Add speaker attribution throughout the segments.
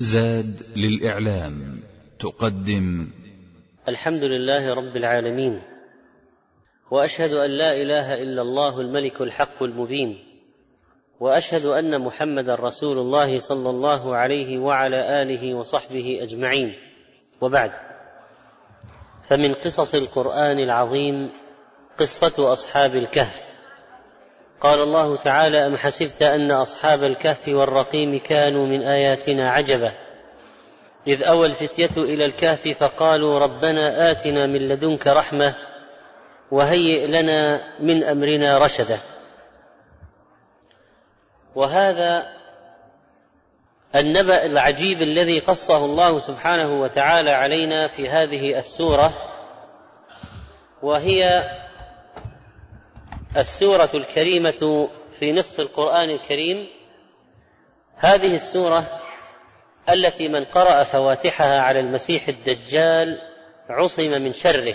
Speaker 1: زاد للإعلام تقدم.
Speaker 2: الحمد لله رب العالمين وأشهد أن لا إله إلا الله الملك الحق المبين وأشهد أن محمدا رسول الله صلى الله عليه وعلى آله وصحبه أجمعين. وبعد فمن قصص القرآن العظيم قصة أصحاب الكهف. قال الله تعالى أم حسبت أن أصحاب الكهف والرقيم كانوا من آياتنا عجبا؟ إذ أوى الفتية إلى الكهف فقالوا ربنا آتنا من لدنك رحمة وهيئ لنا من أمرنا رشدا. وهذا النبأ العجيب الذي قصه الله سبحانه وتعالى علينا في هذه السورة وهي السورة الكريمة في نصف القرآن الكريم. هذه السورة التي من قرأ فواتحها على المسيح الدجال عصم من شره.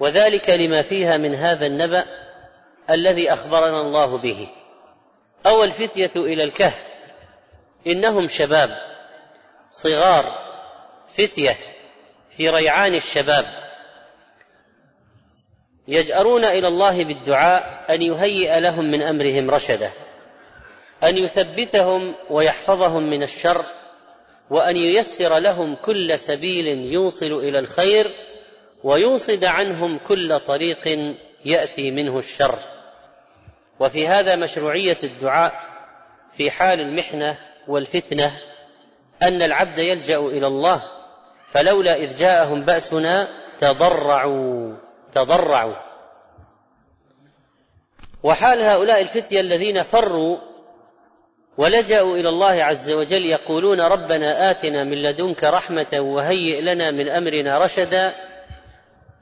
Speaker 2: وذلك لما فيها من هذا النبأ الذي أخبرنا الله به. أو الفتية إلى الكهف. إنهم شباب. صغار. فتية. في ريعان الشباب. يجأرون إلى الله بالدعاء أن يهيئ لهم من أمرهم رشدا أن يثبتهم ويحفظهم من الشر وأن ييسر لهم كل سبيل يوصل إلى الخير ويوصد عنهم كل طريق يأتي منه الشر. وفي هذا مشروعية الدعاء في حال المحنة والفتنة أن العبد يلجأ إلى الله فلولا إذ جاءهم بأسنا تضرعوا. تضرعوا. وحال هؤلاء الفتية الذين فروا ولجأوا إلى الله عز وجل يقولون ربنا آتنا من لدنك رحمة وهيئ لنا من أمرنا رشدا.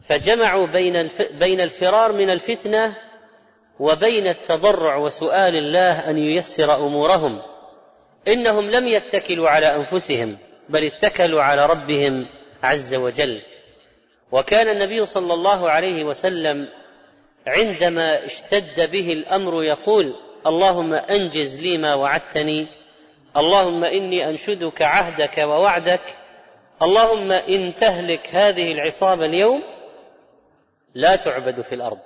Speaker 2: فجمعوا بين بين الفرار من الفتنة وبين التضرع وسؤال الله أن ييسر أمورهم. إنهم لم يتكلوا على أنفسهم بل اتكلوا على ربهم عز وجل. وكان النبي صلى الله عليه وسلم عندما اشتد به الأمر يقول اللهم أنجز لي ما وعدتني اللهم إني أنشدك عهدك ووعدك اللهم إن تهلك هذه العصابة اليوم لا تعبد في الأرض.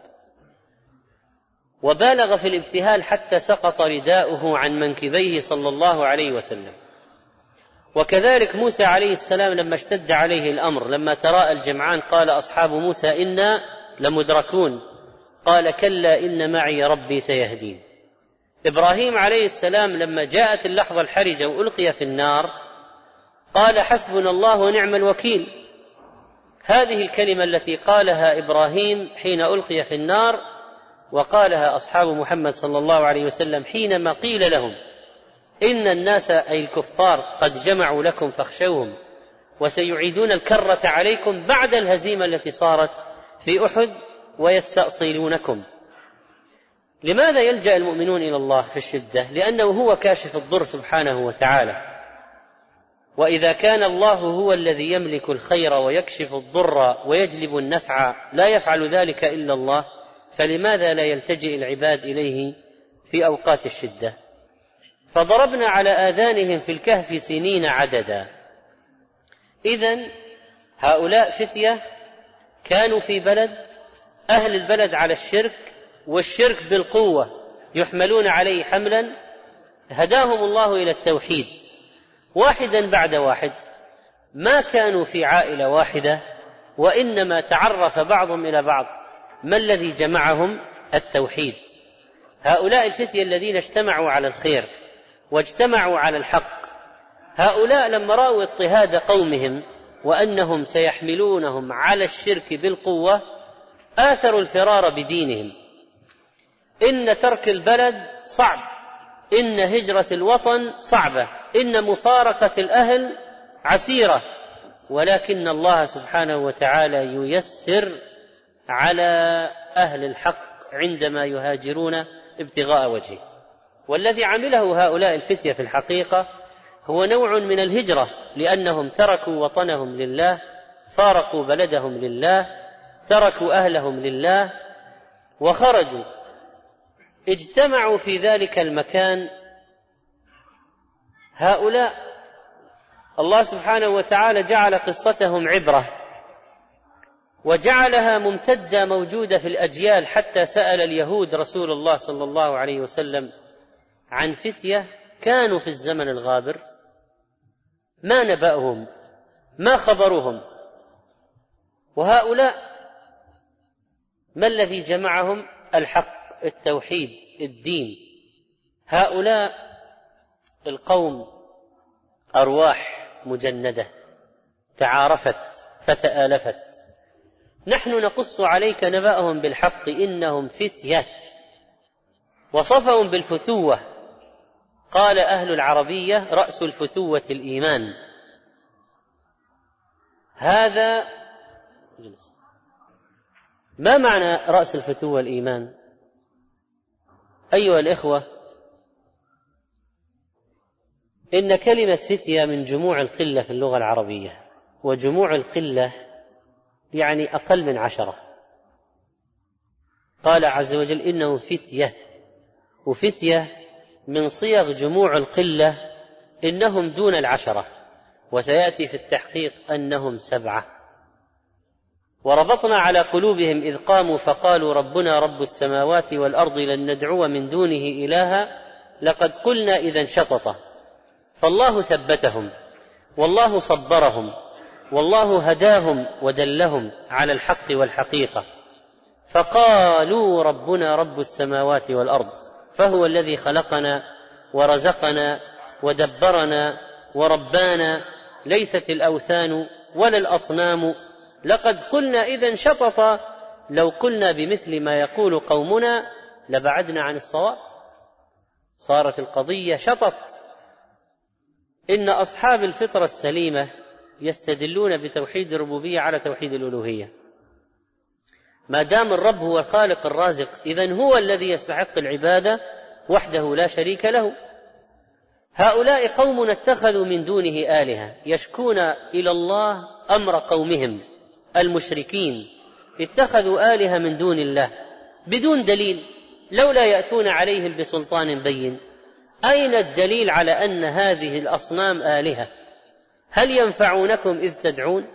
Speaker 2: وبالغ في الابتهال حتى سقط رداؤه عن منكبيه صلى الله عليه وسلم. وكذلك موسى عليه السلام لما اشتد عليه الأمر لما تراءى الجمعان قال أصحاب موسى إنا لمدركون قال كلا إن معي ربي سيهدين. إبراهيم عليه السلام لما جاءت اللحظة الحرجة وألقي في النار قال حسبنا الله ونعم الوكيل. هذه الكلمة التي قالها إبراهيم حين ألقي في النار وقالها أصحاب محمد صلى الله عليه وسلم حينما قيل لهم إن الناس أي الكفار قد جمعوا لكم فاخشوهم وسيعيدون الكرة عليكم بعد الهزيمة التي صارت في أحد ويستاصلونكم لماذا يلجأ المؤمنون إلى الله في الشدة؟ لأنه هو كاشف الضر سبحانه وتعالى. وإذا كان الله هو الذي يملك الخير ويكشف الضر ويجلب النفع لا يفعل ذلك إلا الله فلماذا لا يلتجئ العباد إليه في أوقات الشدة؟ فضربنا على آذانهم في الكهف سنين عددا. اذا هؤلاء فتية كانوا في بلد أهل البلد على الشرك والشرك بالقوة يحملون عليه حملا هداهم الله إلى التوحيد. واحدا بعد واحد ما كانوا في عائلة واحدة وإنما تعرف بعضهم إلى بعض ما الذي جمعهم؟ التوحيد. هؤلاء الفتية الذين اجتمعوا على الخير. واجتمعوا على الحق. هؤلاء لما راوا اضطهاد قومهم وأنهم سيحملونهم على الشرك بالقوة آثروا الفرار بدينهم. إن ترك البلد صعب إن هجرة الوطن صعبة إن مفارقة الأهل عسيرة. ولكن الله سبحانه وتعالى ييسر على أهل الحق عندما يهاجرون ابتغاء وجهه. والذي عمله هؤلاء الفتية في الحقيقة هو نوع من الهجرة لأنهم تركوا وطنهم لله فارقوا بلدهم لله تركوا أهلهم لله وخرجوا. اجتمعوا في ذلك المكان هؤلاء. الله سبحانه وتعالى جعل قصتهم عبرة وجعلها ممتدة موجودة في الأجيال حتى سأل اليهود رسول الله صلى الله عليه وسلم عن فتية كانوا في الزمن الغابر ما نبأهم ما خبرهم وهؤلاء ما الذي جمعهم؟ الحق التوحيد الدين. هؤلاء القوم أرواح مجندة تعارفت فتآلفت. نحن نقص عليك نبأهم بالحق إنهم فتية. وصفهم بالفتوة قال أهل العربية رأس الفتوه الإيمان. هذا ما معنى رأس الفتوه الإيمان؟ أيها الإخوة إن كلمة فتية من جموع القلة في اللغة العربية وجموع القلة يعني أقل من عشرة. قال عز وجل إنه فتية وفتية من صيغ جموع القلة إنهم دون العشرة وسيأتي في التحقيق أنهم سبعة. وربطنا على قلوبهم إذ قاموا فقالوا ربنا رب السماوات والأرض لن ندعو من دونه إلها لقد قلنا إذا شططا فالله ثبتهم والله صبرهم والله هداهم ودلهم على الحق والحقيقة. فقالوا ربنا رب السماوات والأرض. فهو الذي خلقنا ورزقنا ودبرنا وربانا ليست الأوثان ولا الأصنام. لقد قلنا اذا شططا لو قلنا بمثل ما يقول قومنا لبعدنا عن الصواب. صارت القضية شطط. إن أصحاب الفطرة السليمة يستدلون بتوحيد الربوبية على توحيد الألوهية. ما دام الرب هو الخالق الرازق اذا هو الذي يستحق العبادة وحده لا شريك له. هؤلاء قوم اتخذوا من دونه آلهة يشكون إلى الله أمر قومهم المشركين. اتخذوا آلهة من دون الله بدون دليل لولا يأتون عليهم بسلطان بين. أين الدليل على أن هذه الأصنام آلهة؟ هل ينفعونكم إذ تدعون؟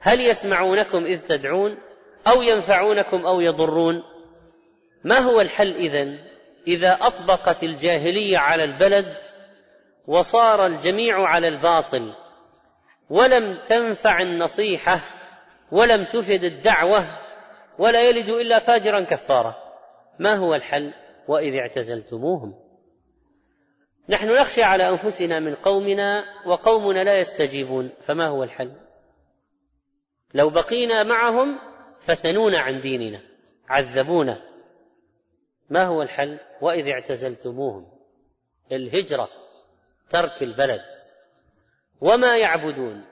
Speaker 2: هل يسمعونكم إذ تدعون؟ أو ينفعونكم أو يضرون. ما هو الحل إذن؟ إذا أطبقت الجاهلية على البلد وصار الجميع على الباطل ولم تنفع النصيحة ولم تفد الدعوة ولا يلد إلا فاجرا كفارا ما هو الحل؟ وإذ اعتزلتموهم. نحن نخشى على أنفسنا من قومنا وقومنا لا يستجيبون. فما هو الحل؟ لو بقينا معهم فتنونا عن ديننا عذبونا. ما هو الحل؟ وإذ اعتزلتموهم. الهجرة ترك البلد. وما يعبدون.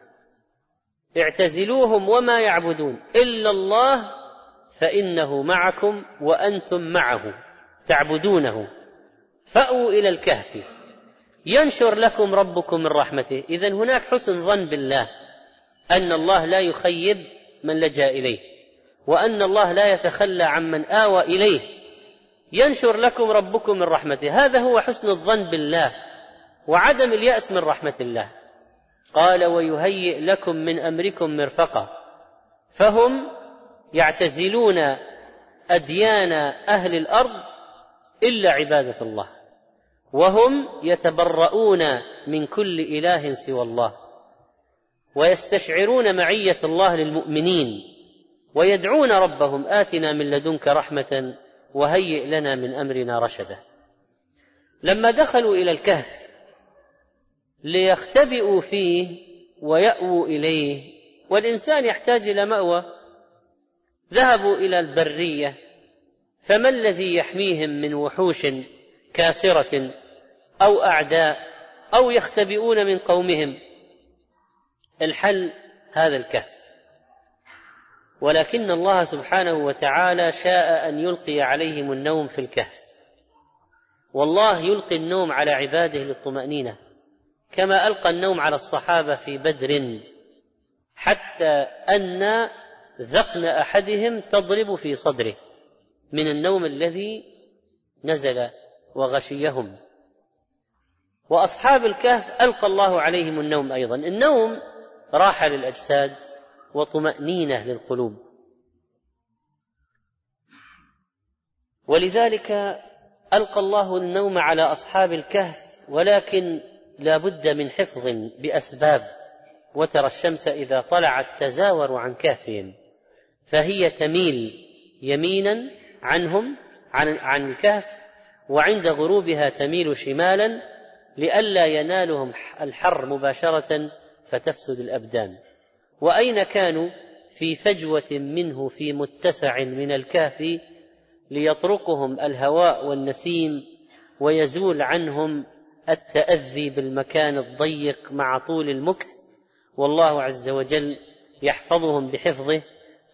Speaker 2: اعتزلوهم وما يعبدون. إلا الله فإنه معكم وأنتم معه تعبدونه. فأووا إلى الكهف. ينشر لكم ربكم من رحمته. اذا هناك حسن ظن بالله أن الله لا يخيب من لجأ إليه. وأن الله لا يتخلى عمن آوى إليه. ينشر لكم ربكم من رحمته. هذا هو حسن الظن بالله وعدم اليأس من رحمة الله. قال ويهيئ لكم من أمركم مرفقا فهم يعتزلون أديان أهل الأرض إلا عبادة الله. وهم يتبرؤون من كل إله سوى الله. ويستشعرون معية الله للمؤمنين. ويدعون ربهم آتنا من لدنك رحمة وهيئ لنا من أمرنا رشدا. لما دخلوا إلى الكهف ليختبئوا فيه ويأووا إليه والإنسان يحتاج إلى مأوى ذهبوا إلى البرية فما الذي يحميهم من وحوش كاسرة أو أعداء أو يختبئون من قومهم؟ الحل هذا الكهف. ولكن الله سبحانه وتعالى شاء أن يلقي عليهم النوم في الكهف. والله يلقي النوم على عباده للطمأنينة كما ألقى النوم على الصحابة في بدر حتى أن ذقن أحدهم تضرب في صدره من النوم الذي نزل وغشيهم. وأصحاب الكهف ألقى الله عليهم النوم أيضا. النوم راحه للأجساد وطمأنينة للقلوب. ولذلك ألقى الله النوم على أصحاب الكهف ولكن لا بد من حفظ بأسباب وترى الشمس إذا طلعت تزاور عن كهفهم فهي تميل يمينا عنهم عن عن الكهف وعند غروبها تميل شمالا لئلا ينالهم الحر مباشرة فتفسد الأبدان. وأين كانوا في فجوة منه في متسع من الكهف ليطرقهم الهواء والنسيم ويزول عنهم التأذي بالمكان الضيق مع طول المكث؟ والله عز وجل يحفظهم بحفظه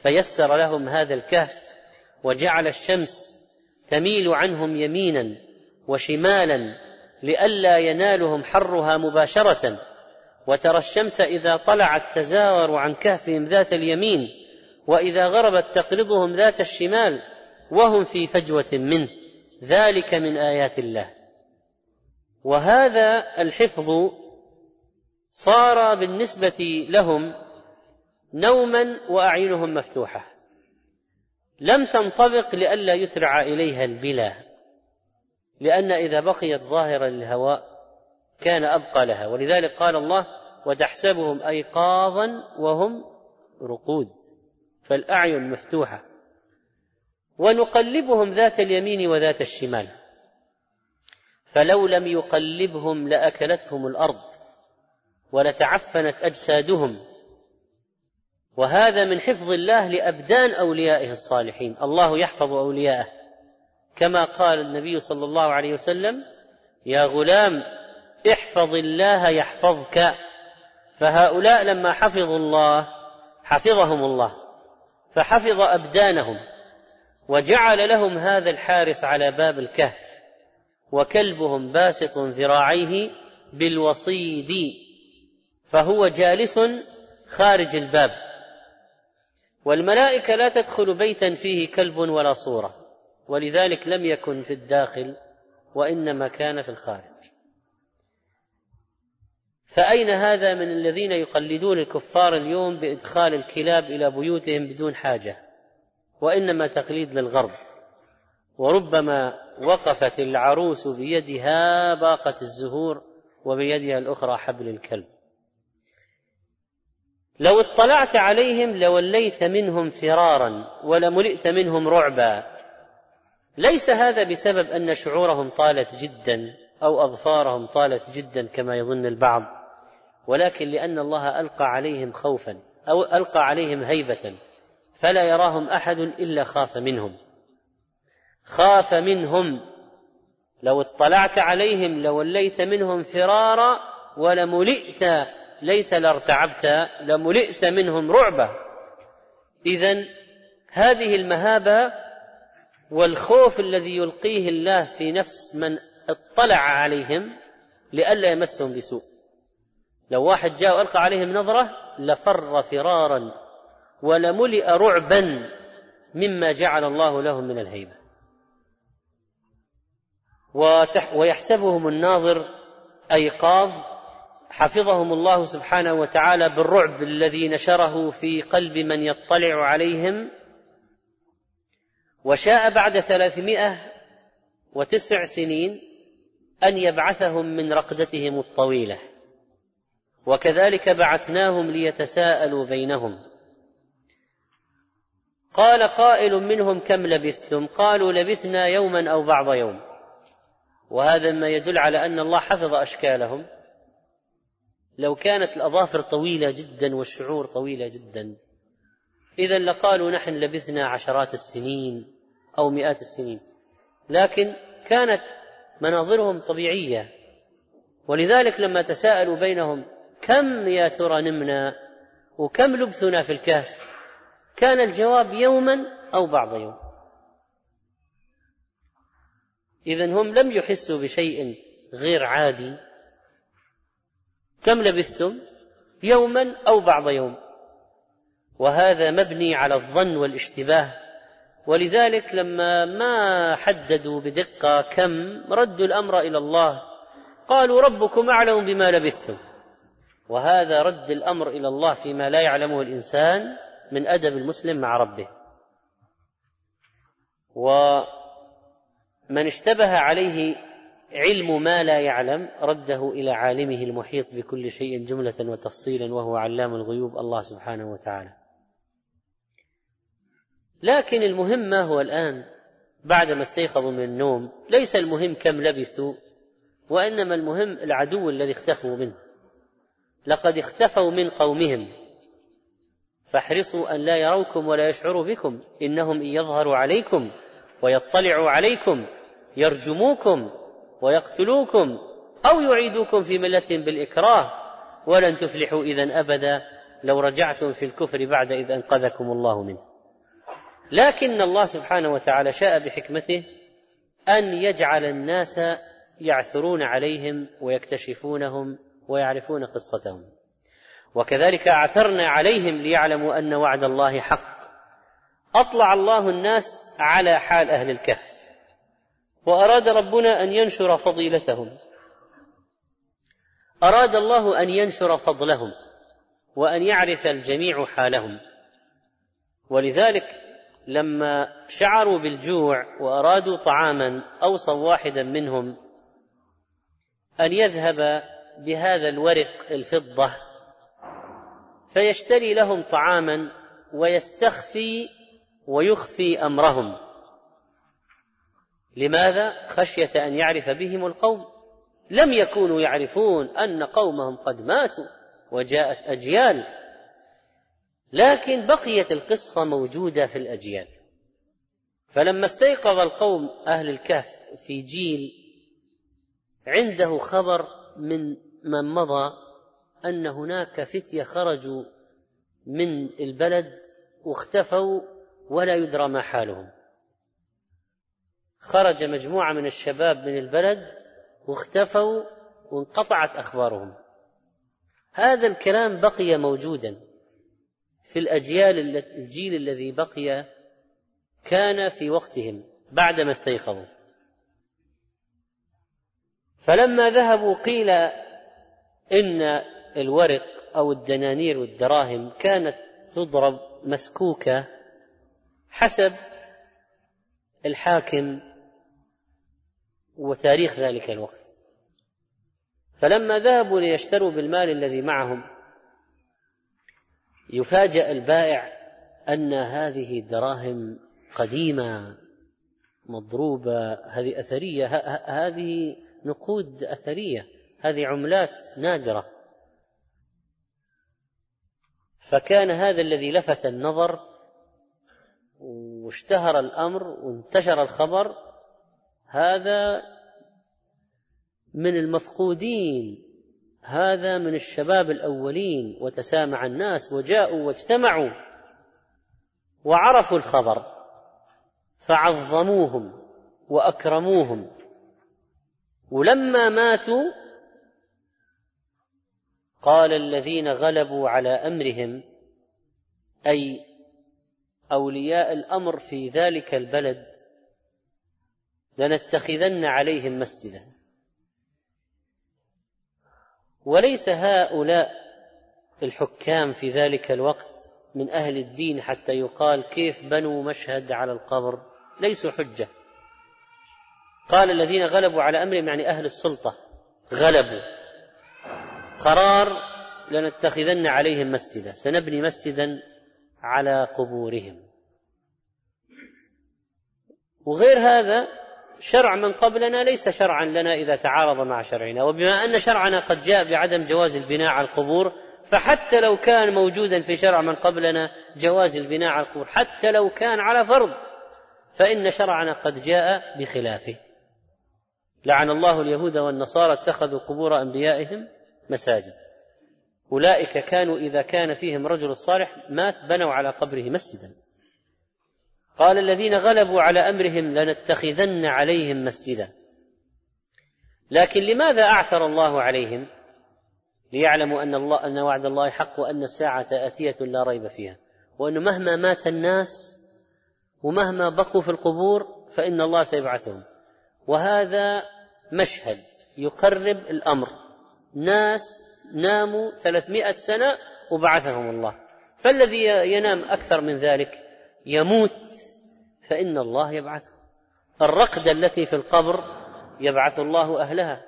Speaker 2: فيسر لهم هذا الكهف وجعل الشمس تميل عنهم يمينا وشمالا لئلا ينالهم حرها مباشرة. وترى الشمس إذا طلعت تزاور عن كهفهم ذات اليمين وإذا غربت تقرضهم ذات الشمال وهم في فجوة منه. ذلك من آيات الله. وهذا الحفظ صار بالنسبة لهم نوما وأعينهم مفتوحة. لم تنطبق لئلا يسرع إليها البلا لأن إذا بقيت ظاهره للهواء كان أبقى لها. ولذلك قال الله وتحسبهم ايقاظا وهم رقود فالأعين مفتوحة. ونقلبهم ذات اليمين وذات الشمال. فلو لم يقلبهم لأكلتهم الأرض ولتعفنت أجسادهم. وهذا من حفظ الله لأبدان أوليائه الصالحين. الله يحفظ أولياءه. كما قال النبي صلى الله عليه وسلم يا غلام احفظ الله يحفظك. فهؤلاء لما حفظوا الله حفظهم الله. فحفظ أبدانهم وجعل لهم هذا الحارس على باب الكهف وكلبهم باسط ذراعيه بالوصيد. فهو جالس خارج الباب. والملائكة لا تدخل بيتا فيه كلب ولا صورة. ولذلك لم يكن في الداخل وإنما كان في الخارج. فأين هذا من الذين يقلدون الكفار اليوم بإدخال الكلاب إلى بيوتهم بدون حاجة؟ وإنما تقليد للغرب. وربما وقفت العروس بيدها باقة الزهور وبيدها الأخرى حبل الكلب. لو اطلعت عليهم لوليت منهم فرارا ولملئت منهم رعبا. ليس هذا بسبب أن شعورهم طالت جدا. أو أظفارهم طالت جدا كما يظن البعض ولكن لأن الله ألقى عليهم خوفا أو ألقى عليهم هيبة فلا يراهم أحد إلا خاف منهم. خاف منهم. لو اطلعت عليهم لوليت منهم فرارا ولملئت ليس لارتعبت لملئت منهم رعبا إذا هذه المهابة والخوف الذي يلقيه الله في نفس من اطلع عليهم لئلا يمسهم بسوء. لو واحد جاء وألقى عليهم نظرة لفر فرارا ولملئ رعبا مما جعل الله لهم من الهيبة. ويحسبهم الناظر أيقاظ حفظهم الله سبحانه وتعالى بالرعب الذي نشره في قلب من يطلع عليهم. وشاء بعد ثلاثمائة وتسع سنين أن يبعثهم من رقدتهم الطويلة. وكذلك بعثناهم ليتساءلوا بينهم. قال قائل منهم كم لبثتم؟ قالوا لبثنا يوما أو بعض يوم. وهذا ما يدل على أن الله حفظ أشكالهم. لو كانت الأظافر طويلة جدا والشعور طويلة جدا اذا لقالوا نحن لبثنا عشرات السنين أو مئات السنين. لكن كانت مناظرهم طبيعية. ولذلك لما تساءلوا بينهم كم يا ترى نمنا وكم لبثنا في الكهف؟ كان الجواب يوما أو بعض يوم. اذا هم لم يحسوا بشيء غير عادي. كم لبثتم؟ يوما أو بعض يوم. وهذا مبني على الظن والاشتباه. ولذلك لما ما حددوا بدقة كم ردوا الأمر إلى الله قالوا ربكم أعلم بما لبثتم. وهذا رد الأمر إلى الله فيما لا يعلمه الإنسان من أدب المسلم مع ربه. ومن اشتبه عليه علم ما لا يعلم رده إلى عالمه المحيط بكل شيء جملة وتفصيلا وهو علام الغيوب الله سبحانه وتعالى. لكن المهم ما هو الآن؟ بعدما استيقظوا من النوم ليس المهم كم لبثوا وإنما المهم العدو الذي اختفوا منه. لقد اختفوا من قومهم. فاحرصوا أن لا يروكم ولا يشعروا بكم. إنهم إن يظهروا عليكم ويطلعوا عليكم يرجموكم ويقتلوكم أو يعيدوكم في ملة بالإكراه. ولن تفلحوا إذا أبدا لو رجعتم في الكفر بعد إذ أنقذكم الله منه. لكن الله سبحانه وتعالى شاء بحكمته أن يجعل الناس يعثرون عليهم ويكتشفونهم ويعرفون قصتهم. وكذلك اعثرنا عليهم ليعلموا أن وعد الله حق. أطلع الله الناس على حال أهل الكهف. وأراد ربنا أن ينشر فضيلتهم. أراد الله أن ينشر فضلهم. وأن يعرف الجميع حالهم. ولذلك لما شعروا بالجوع وأرادوا طعاما أوصى واحدا منهم أن يذهب بهذا الورق الفضة فيشتري لهم طعاما ويستخفي ويخفي أمرهم. لماذا؟ خشية أن يعرف بهم القوم. لم يكونوا يعرفون أن قومهم قد ماتوا وجاءت أجيال. لكن بقيت القصة موجودة في الأجيال. فلما استيقظ القوم أهل الكهف في جيل عنده خبر من من مضى أن هناك فتية خرجوا من البلد واختفوا ولا يدرى ما حالهم. خرج مجموعة من الشباب من البلد واختفوا وانقطعت أخبارهم. هذا الكلام بقي موجودا. في الأجيال الجيل الذي بقي كان في وقتهم بعدما استيقظوا. فلما ذهبوا قيل إن الورق أو الدنانير والدراهم كانت تضرب مسكوكه حسب الحاكم وتاريخ ذلك الوقت. فلما ذهبوا ليشتروا بالمال الذي معهم يفاجأ البائع أن هذه دراهم قديمة مضروبة هذه أثرية هذه نقود أثرية هذه عملات نادرة. فكان هذا الذي لفت النظر واشتهر الأمر وانتشر الخبر هذا من المفقودين هذا من الشباب الأولين وتسامع الناس وجاءوا واجتمعوا وعرفوا الخبر فعظموهم وأكرموهم ولما ماتوا قال الذين غلبوا على أمرهم أي أولياء الأمر في ذلك البلد لنتخذن عليهم مسجدا. وليس هؤلاء الحكام في ذلك الوقت من أهل الدين حتى يقال كيف بنوا مشهد على القبر؟ ليسوا حجة. قال الذين غلبوا على أمرهم يعني أهل السلطة غلبوا. قرار لنتخذن عليهم مسجدا سنبني مسجدا على قبورهم. وغير هذا شرع من قبلنا ليس شرعا لنا إذا تعارض مع شرعنا. وبما أن شرعنا قد جاء بعدم جواز البناء على القبور فحتى لو كان موجودا في شرع من قبلنا جواز البناء على القبور حتى لو كان على فرض فإن شرعنا قد جاء بخلافه لعن الله اليهود والنصارى اتخذوا قبور أنبيائهم مساجد. أولئك كانوا إذا كان فيهم رجل صالح مات بنوا على قبره مسجدا. قال الذين غلبوا على أمرهم لنتخذن عليهم مسجدا. لكن لماذا أعثر الله عليهم؟ ليعلموا أن الله أن وعد الله حق وأن الساعة آتية لا ريب فيها. وانه مهما مات الناس ومهما بقوا في القبور فإن الله سيبعثهم. وهذا مشهد يقرب الأمر. ناس ناموا ثلاثمائة سنة وبعثهم الله. فالذي ينام أكثر من ذلك؟ يموت فإن الله يبعثه. الرقدة التي في القبر يبعث الله أهلها.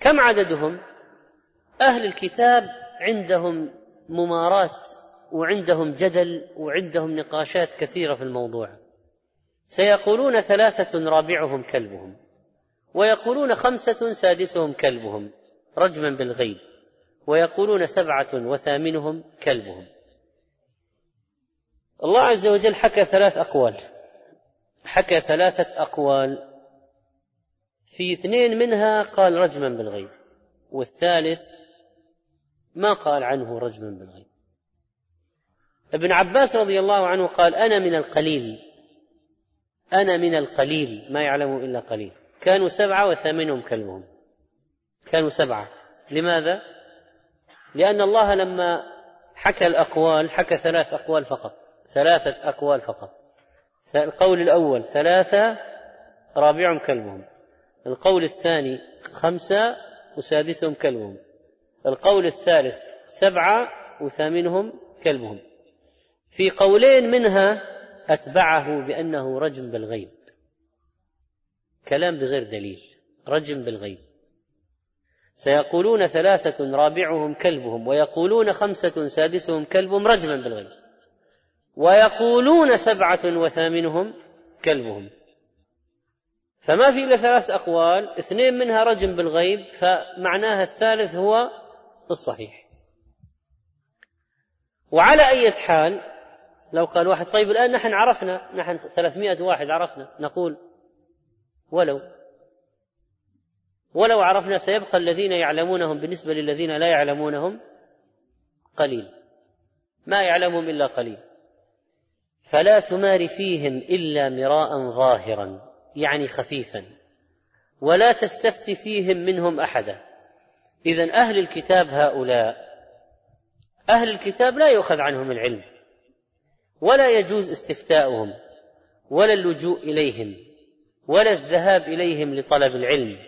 Speaker 2: كم عددهم؟ أهل الكتاب عندهم ممارات وعندهم جدل وعندهم نقاشات كثيرة في الموضوع. سيقولون ثلاثة رابعهم كلبهم ويقولون خمسة سادسهم كلبهم رجما بالغيب ويقولون سبعة وثامنهم كلبهم. الله عز وجل حكى ثلاث أقوال. حكى ثلاثة أقوال. في اثنين منها قال رجما بالغيب والثالث ما قال عنه رجما بالغيب. ابن عباس رضي الله عنه قال أنا من القليل أنا من القليل ما يعلم إلا قليل. كانوا سبعة وثامنهم كلبهم. كانوا سبعة. لماذا؟ لأن الله لما حكى الأقوال حكى ثلاث أقوال فقط. ثلاثة أقوال فقط. القول الأول ثلاثة رابعهم كلبهم. القول الثاني خمسة وسادسهم كلبهم. القول الثالث سبعة وثامنهم كلبهم. في قولين منها أتبعه بأنه رجم بالغيب. كلام بغير دليل. رجم بالغيب. سيقولون ثلاثة رابعهم كلبهم ويقولون خمسة سادسهم كلبهم رجما بالغيب. ويقولون سبعة وثامنهم كلبهم. فما في إلا ثلاث أقوال اثنين منها رجم بالغيب فمعناها الثالث هو الصحيح. وعلى أي حال لو قال واحد طيب الآن نحن عرفنا نحن ثلاثمائة واحد عرفنا نقول ولو ولو عرفنا سيبقى الذين يعلمونهم بالنسبة للذين لا يعلمونهم قليل. ما يعلمهم إلا قليل. فلا تمار فيهم إلا مراء ظاهرا يعني خفيفا ولا تستفت فيهم منهم أحدا. إذا أهل الكتاب هؤلاء أهل الكتاب لا يؤخذ عنهم العلم ولا يجوز استفتاؤهم ولا اللجوء إليهم ولا الذهاب إليهم لطلب العلم.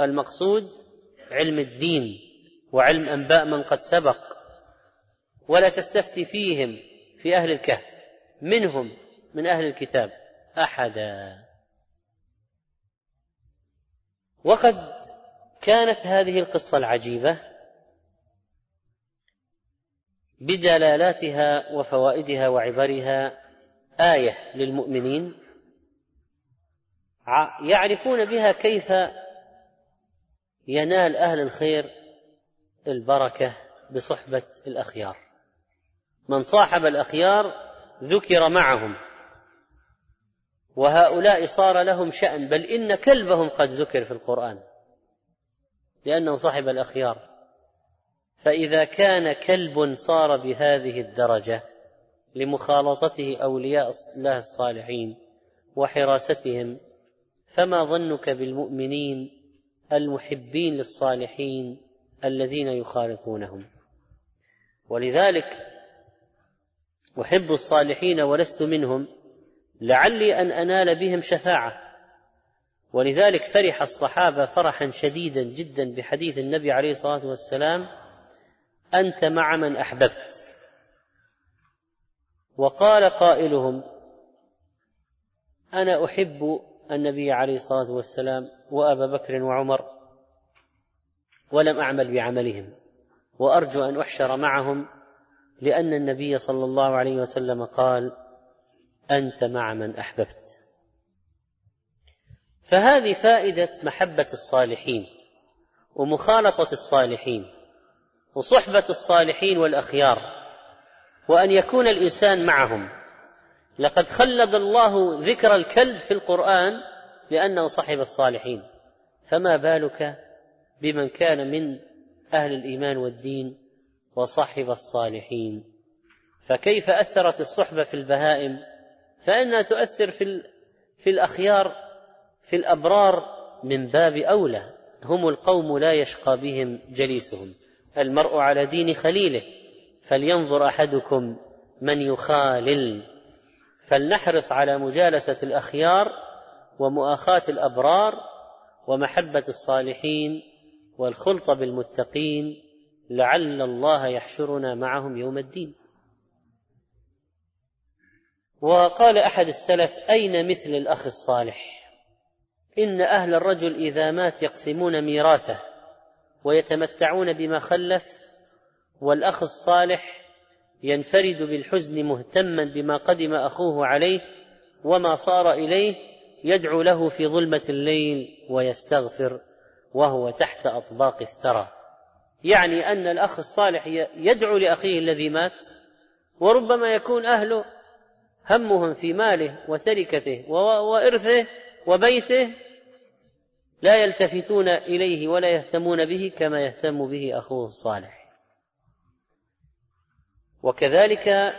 Speaker 2: المقصود علم الدين وعلم أنباء من قد سبق ولا تستفتي فيهم في أهل الكهف. منهم من أهل الكتاب أحدا. وقد كانت هذه القصة العجيبة بدلالاتها وفوائدها وعبرها آية للمؤمنين يعرفون بها كيف ينال أهل الخير البركة بصحبة الأخيار. من صاحب الأخيار ذكر معهم. وهؤلاء صار لهم شأن بل إن كلبهم قد ذكر في القرآن لأنه صاحب الأخيار. فإذا كان كلب صار بهذه الدرجة لمخالطته أولياء الله الصالحين وحراستهم فما ظنك بالمؤمنين المحبين للصالحين الذين يخالطونهم؟ ولذلك أحب الصالحين ولست منهم. لعلي أن أنال بهم شفاعة. ولذلك فرح الصحابة فرحا شديدا جدا بحديث النبي عليه الصلاة والسلام أنت مع من أحببت. وقال قائلهم أنا أحب النبي عليه الصلاة والسلام وأبا بكر وعمر ولم أعمل بعملهم وأرجو أن أحشر معهم لأن النبي صلى الله عليه وسلم قال أنت مع من أحببت. فهذه فائدة محبة الصالحين ومخالطة الصالحين وصحبة الصالحين والأخيار وأن يكون الإنسان معهم. لقد خلد الله ذكر الكلب في القرآن لأنه صحب الصالحين. فما بالك بمن كان من أهل الإيمان والدين وصحب الصالحين. فكيف أثرت الصحبه في البهائم؟ فإنها تؤثر في في الأخيار في الأبرار من باب أولى. هم القوم لا يشقى بهم جليسهم. المرء على دين خليله. فلينظر أحدكم من يخالل. فلنحرص على مجالسة الأخيار ومؤاخاة الأبرار ومحبة الصالحين والخلط بالمتقين. لعل الله يحشرنا معهم يوم الدين. وقال أحد السلف أين مثل الأخ الصالح؟ إن أهل الرجل إذا مات يقسمون ميراثه ويتمتعون بما خلف والأخ الصالح ينفرد بالحزن مهتما بما قدم أخوه عليه وما صار إليه يدعو له في ظلمة الليل ويستغفر وهو تحت أطباق الثرى. يعني أن الأخ الصالح يدعو لأخيه الذي مات وربما يكون أهله همهم في ماله وتركته وإرثه وبيته لا يلتفتون إليه ولا يهتمون به كما يهتم به أخوه الصالح. وكذلك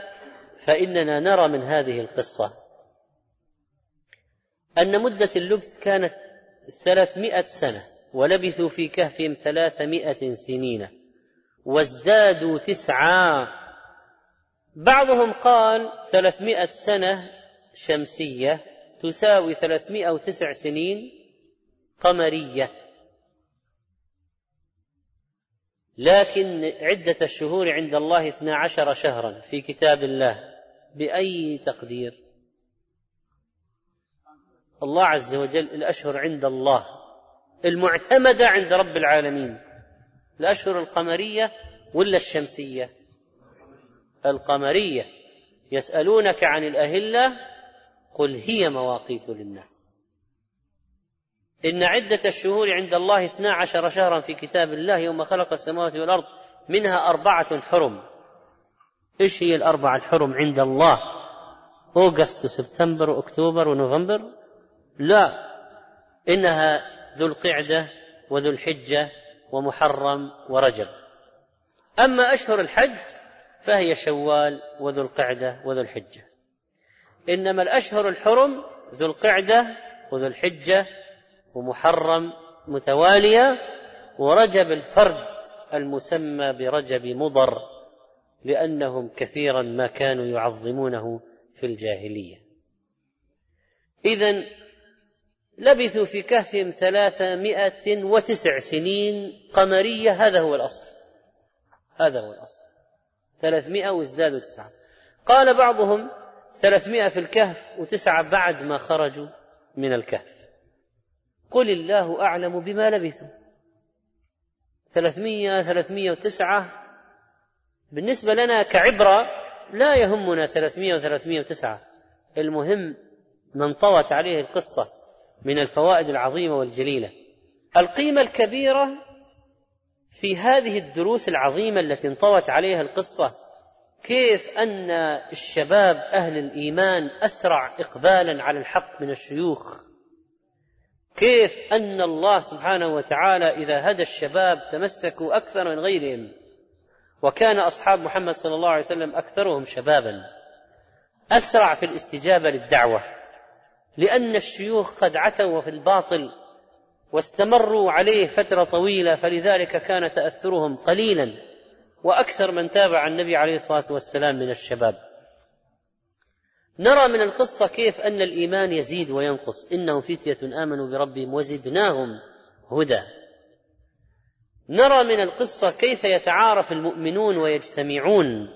Speaker 2: فإننا نرى من هذه القصة أن مدة اللبث كانت ثلاثمائة سنة. ولبثوا في كهفهم ثلاثمائة سنين وازدادوا تسعا. بعضهم قال ثلاثمائة سنة شمسية تساوي ثلاثمائة وتسع سنين قمرية. لكن عدة الشهور عند الله اثنا عشر شهرا في كتاب الله. بأي تقدير؟ الله عز وجل الأشهر عند الله. المعتمدة عند رب العالمين. الأشهر القمرية ولا الشمسية؟ القمرية. يسألونك عن الأهلة قل هي مواقيت للناس. إن عدة الشهور عند الله اثنا عشر شهرا في كتاب الله يوم خلق السماوات والأرض منها أربعة حرم. إيش هي الأربعة الحرم عند الله؟ أوغست وسبتمبر وأكتوبر ونوفمبر؟ لا. إنها ذو القعدة وذو الحجة ومحرم ورجب. أما أشهر الحج فهي شوال وذو القعدة وذو الحجة. إنما الأشهر الحرم ذو القعدة وذو الحجة ومحرم متوالية ورجب الفرد المسمى برجب مضر لأنهم كثيرا ما كانوا يعظمونه في الجاهلية. إذا لبثوا في كهفهم ثلاثمائة وتسع سنين قمرية. هذا هو الأصل. هذا هو الأصل. ثلاثمائة وازدادوا تسعة. قال بعضهم ثلاثمائة في الكهف وتسعة بعد ما خرجوا من الكهف. قل الله أعلم بما لبثوا. ثلاثمية ثلاثمية وتسعة. بالنسبة لنا كعبرة لا يهمنا ثلاثمية وثلاثمية وتسعة. المهم ما انطوت عليه القصة من الفوائد العظيمة والجليلة. القيمة الكبيرة في هذه الدروس العظيمة التي انطوت عليها القصة كيف أن الشباب أهل الإيمان أسرع إقبالا على الحق من الشيوخ. كيف أن الله سبحانه وتعالى إذا هدى الشباب تمسكوا أكثر من غيرهم. وكان أصحاب محمد صلى الله عليه وسلم أكثرهم شبابا. أسرع في الاستجابة للدعوة. لأن الشيوخ قد عتوا في الباطل واستمروا عليه فترة طويلة فلذلك كان تأثرهم قليلا وأكثر من تابع النبي عليه الصلاة والسلام من الشباب. نرى من القصة كيف أن الإيمان يزيد وينقص. إنهم فتية آمنوا بربهم وزدناهم هدى. نرى من القصة كيف يتعارف المؤمنون ويجتمعون.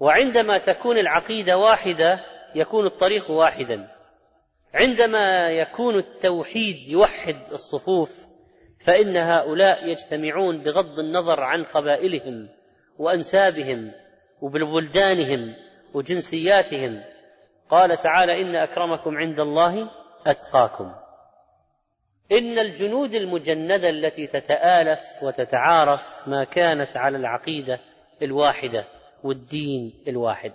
Speaker 2: وعندما تكون العقيدة واحدة يكون الطريق واحدا. عندما يكون التوحيد يوحد الصفوف فإن هؤلاء يجتمعون بغض النظر عن قبائلهم وأنسابهم وبلدانهم وجنسياتهم. قال تعالى إن أكرمكم عند الله أتقاكم. إن الجنود المجندة التي تتآلف وتتعارف ما كانت على العقيدة الواحدة والدين الواحد.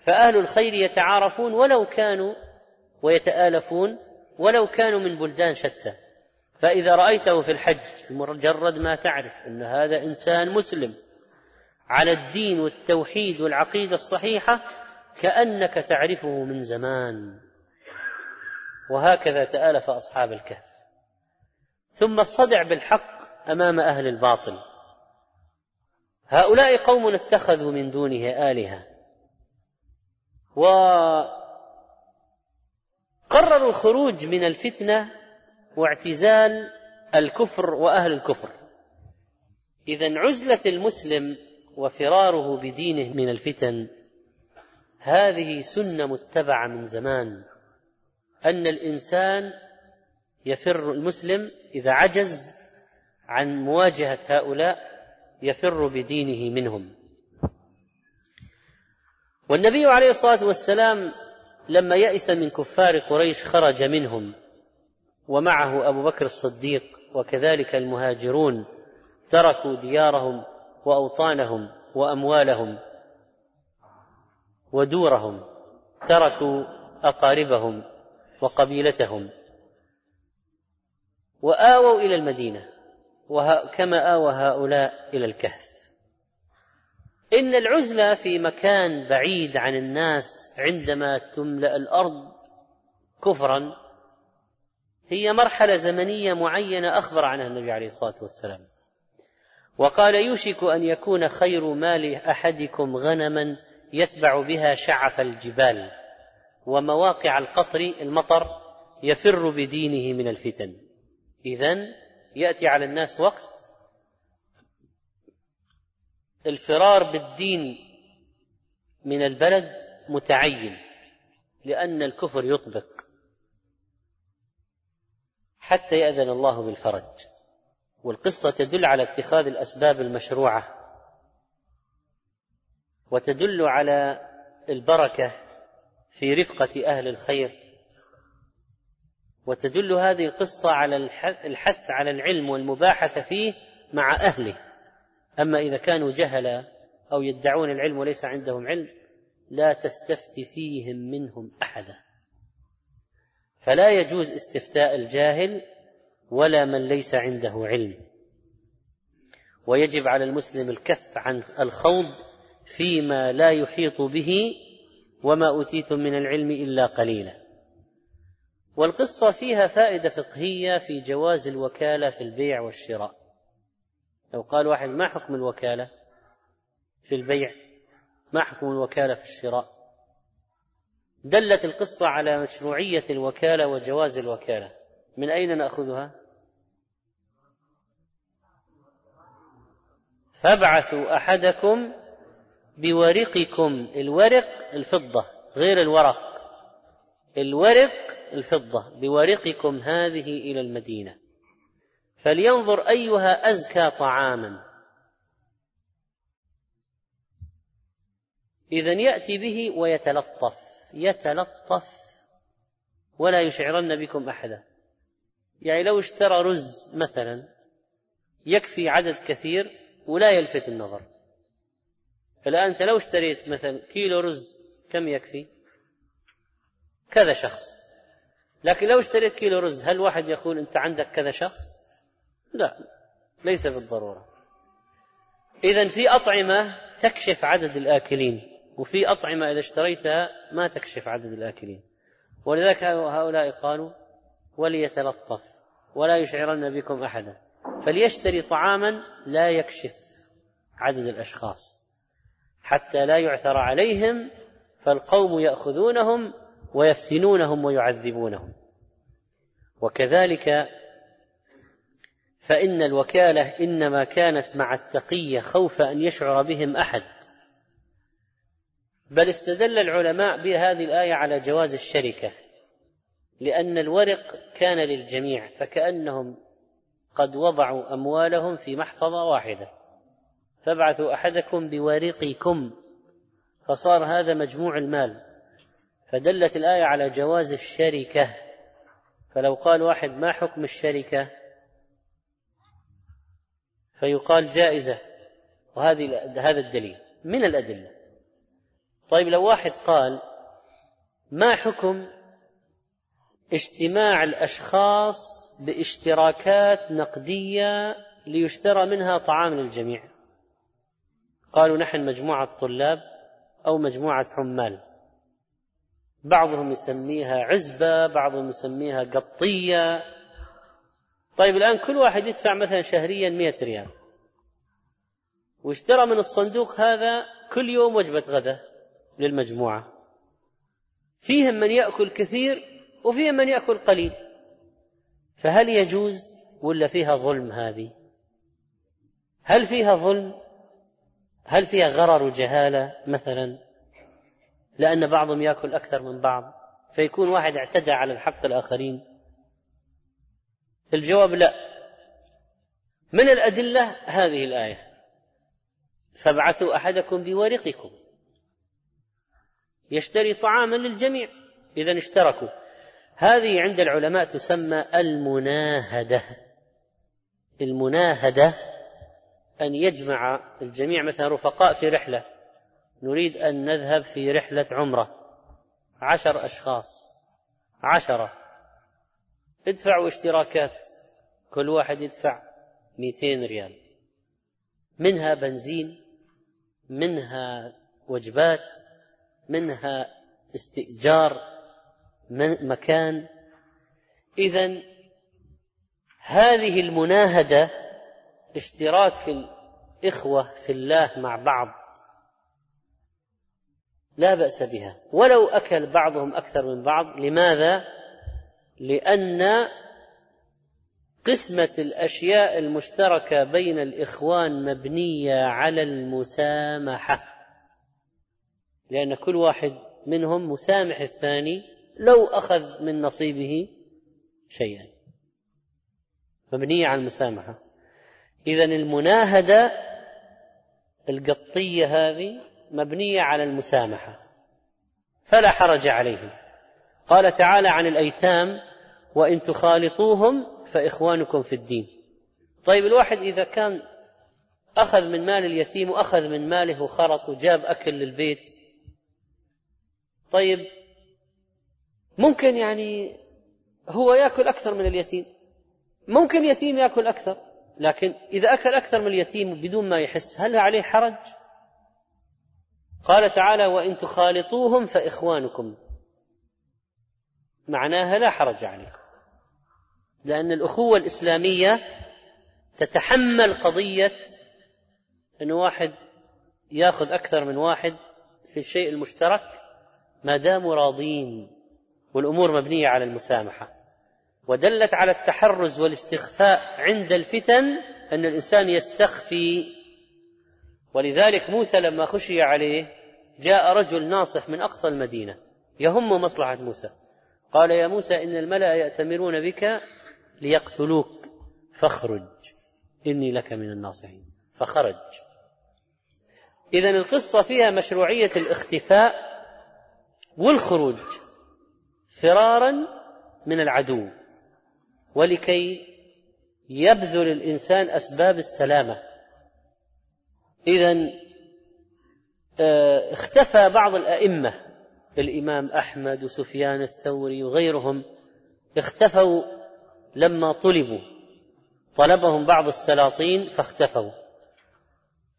Speaker 2: فأهل الخير يتعارفون ولو كانوا ويتآلفون ولو كانوا من بلدان شتى. فإذا رأيته في الحج مجرد ما تعرف أن هذا إنسان مسلم على الدين والتوحيد والعقيدة الصحيحة كأنك تعرفه من زمان. وهكذا تآلف أصحاب الكهف. ثم الصدع بالحق أمام أهل الباطل. هؤلاء قوم اتخذوا من دونه آلهة. وقرروا الخروج من الفتنة واعتزال الكفر وأهل الكفر. اذا عزلة المسلم وفراره بدينه من الفتن هذه سنة متبعة من زمان. أن الإنسان يفر المسلم إذا عجز عن مواجهة هؤلاء يفر بدينه منهم. والنبي عليه الصلاة والسلام لما يئس من كفار قريش خرج منهم ومعه أبو بكر الصديق وكذلك المهاجرون تركوا ديارهم وأوطانهم وأموالهم ودورهم تركوا أقاربهم وقبيلتهم وآووا إلى المدينة كما آوى هؤلاء إلى الكهف. إن العزلة في مكان بعيد عن الناس عندما تملأ الأرض كفرا هي مرحلة زمنية معينة أخبر عنها النبي عليه الصلاة والسلام. وقال يوشك أن يكون خير مال أحدكم غنما يتبع بها شعف الجبال ومواقع القطر المطر يفر بدينه من الفتن. إذن يأتي على الناس وقت الفرار بالدين من البلد متعين لأن الكفر يطبق حتى يأذن الله بالفرج. والقصة تدل على اتخاذ الأسباب المشروعة وتدل على البركة في رفقة أهل الخير وتدل هذه القصة على الحث على العلم والمباحثه فيه مع أهله. أما إذا كانوا جهلا أو يدعون العلم وليس عندهم علم لا تستفت فيهم منهم أحدا. فلا يجوز استفتاء الجاهل ولا من ليس عنده علم. ويجب على المسلم الكف عن الخوض فيما لا يحيط به وما اوتيتم من العلم إلا قليلا. والقصة فيها فائدة فقهية في جواز الوكالة في البيع والشراء. لو قال واحد ما حكم الوكالة في البيع؟ ما حكم الوكالة في الشراء؟ دلت القصة على مشروعية الوكالة وجواز الوكالة. من أين نأخذها؟ فابعثوا أحدكم بورقكم الورق الفضة غير الورق. الورق الفضة بورقكم هذه إلى المدينة. فلينظر أيها أزكى طعاما. إذا يأتي به ويتلطف يتلطف. ولا يشعرن بكم أحدا. يعني لو اشترى رز مثلا يكفي عدد كثير ولا يلفت النظر. الآن أنت لو اشتريت مثلا كيلو رز كم يكفي؟ كذا شخص. لكن لو اشتريت كيلو رز هل واحد يقول أنت عندك كذا شخص؟ لا ليس بالضرورة إذا في أطعمة تكشف عدد الآكلين وفي أطعمة إذا اشتريتها ما تكشف عدد الآكلين. ولذلك هؤلاء قالوا وليتلطف ولا يشعرن بكم أحدا. فليشتري طعاما لا يكشف عدد الأشخاص حتى لا يعثر عليهم فالقوم يأخذونهم ويفتنونهم ويعذبونهم. وكذلك فإن الوكالة إنما كانت مع التقية خوف أن يشعر بهم أحد. بل استدل العلماء بهذه الآية على جواز الشركة لأن الورق كان للجميع فكأنهم قد وضعوا أموالهم في محفظة واحدة. فابعثوا أحدكم بورقكم فصار هذا مجموع المال. فدلت الآية على جواز الشركة. فلو قال واحد ما حكم الشركة؟ فيقال جائزة. وهذه هذا الدليل من الأدلة. طيب لو واحد قال ما حكم اجتماع الأشخاص باشتراكات نقدية ليشترى منها طعام للجميع؟ قالوا نحن مجموعة طلاب أو مجموعة عمال بعضهم يسميها عزبة بعضهم يسميها قطية. طيب الآن كل واحد يدفع مثلا شهريا مئة ريال. واشترى من الصندوق هذا؟ كل يوم وجبة غداء للمجموعة. فيهم من يأكل كثير وفيهم من يأكل قليل. فهل يجوز ولا فيها ظلم هذه؟ هل فيها ظلم؟ هل فيها غرر وجهالة مثلا؟ لأن بعضهم يأكل أكثر من بعض. فيكون واحد اعتدى على الحق الآخرين. الجواب لا. من الأدلة هذه الآية. فابعثوا أحدكم بورقكم. يشتري طعاما للجميع. اذا اشتركوا. هذه عند العلماء تسمى المناهدة. المناهدة أن يجمع الجميع مثلا رفقاء في رحلة. نريد أن نذهب في رحلة عمرة. عشر أشخاص. عشرة. ادفعوا اشتراكات كل واحد يدفع مئتين ريال. منها بنزين منها وجبات منها استئجار مكان. إذا هذه المناهدة اشتراك الإخوة في الله مع بعض لا بأس بها. ولو أكل بعضهم أكثر من بعض لماذا؟ لأن قسمة الأشياء المشتركة بين الإخوان مبنية على المسامحة. لأن كل واحد منهم مسامح الثاني لو أخذ من نصيبه شيئا. مبنية على المسامحة. إذا المناهدة القطية هذه مبنية على المسامحة. فلا حرج عليهم. قال تعالى عن الأيتام وإن تخالطوهم فإخوانكم في الدين. طيب الواحد إذا كان أخذ من مال اليتيم وأخذ من ماله وخرط وجاب أكل للبيت طيب ممكن يعني هو يأكل أكثر من اليتيم؟ ممكن يتيم يأكل أكثر لكن إذا أكل أكثر من اليتيم بدون ما يحس هل عليه حرج؟ قال تعالى وإن تخالطوهم فإخوانكم. معناها لا حرج عليكم. لأن الأخوة الإسلامية تتحمل قضية إن واحد يأخذ أكثر من واحد في الشيء المشترك ما داموا راضين والأمور مبنية على المسامحة. ودلت على التحرز والاستخفاء عند الفتن أن الإنسان يستخفي. ولذلك موسى لما خشي عليه جاء رجل ناصح من أقصى المدينة يهم مصلحة موسى. قال يا موسى إن الملأ يأتمرون بك ليقتلوك. فاخرج. إني لك من الناصحين. فخرج. اذا القصة فيها مشروعية الاختفاء والخروج فرارا من العدو ولكي يبذل الإنسان أسباب السلامة. اذا آه، اختفى بعض الأئمة الإمام أحمد وسفيان الثوري وغيرهم اختفوا لما طلبوا. طلبهم بعض السلاطين فاختفوا.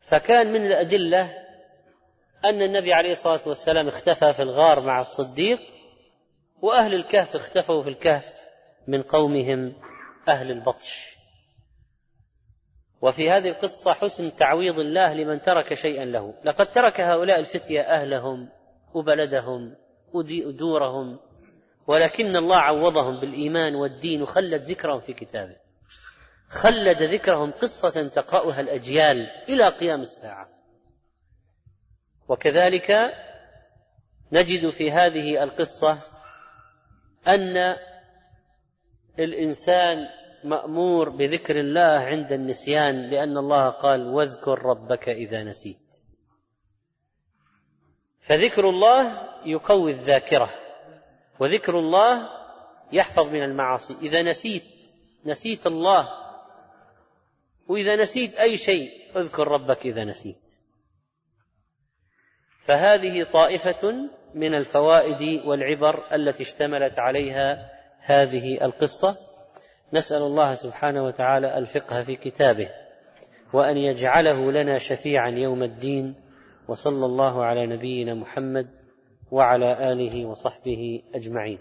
Speaker 2: فكان من الأدلة أن النبي عليه الصلاة والسلام اختفى في الغار مع الصديق وأهل الكهف اختفوا في الكهف من قومهم أهل البطش. وفي هذه القصة حسن تعويض الله لمن ترك شيئا له. لقد ترك هؤلاء الفتية أهلهم وبلدهم ودورهم. ولكن الله عوضهم بالإيمان والدين وخلد ذكرهم في كتابه. خلد ذكرهم قصة تقرأها الأجيال إلى قيام الساعة. وكذلك نجد في هذه القصة أن الإنسان مأمور بذكر الله عند النسيان لأن الله قال واذكر ربك إذا نسيت. فذكر الله يقوي الذاكرة وذكر الله يحفظ من المعاصي. إذا نسيت نسيت الله وإذا نسيت أي شيء اذكر ربك إذا نسيت. فهذه طائفة من الفوائد والعبر التي اشتملت عليها هذه القصة. نسأل الله سبحانه وتعالى الفقه في كتابه وأن يجعله لنا شفيعا يوم الدين. وصلى الله على نبينا محمد وعلى آله وصحبه أجمعين.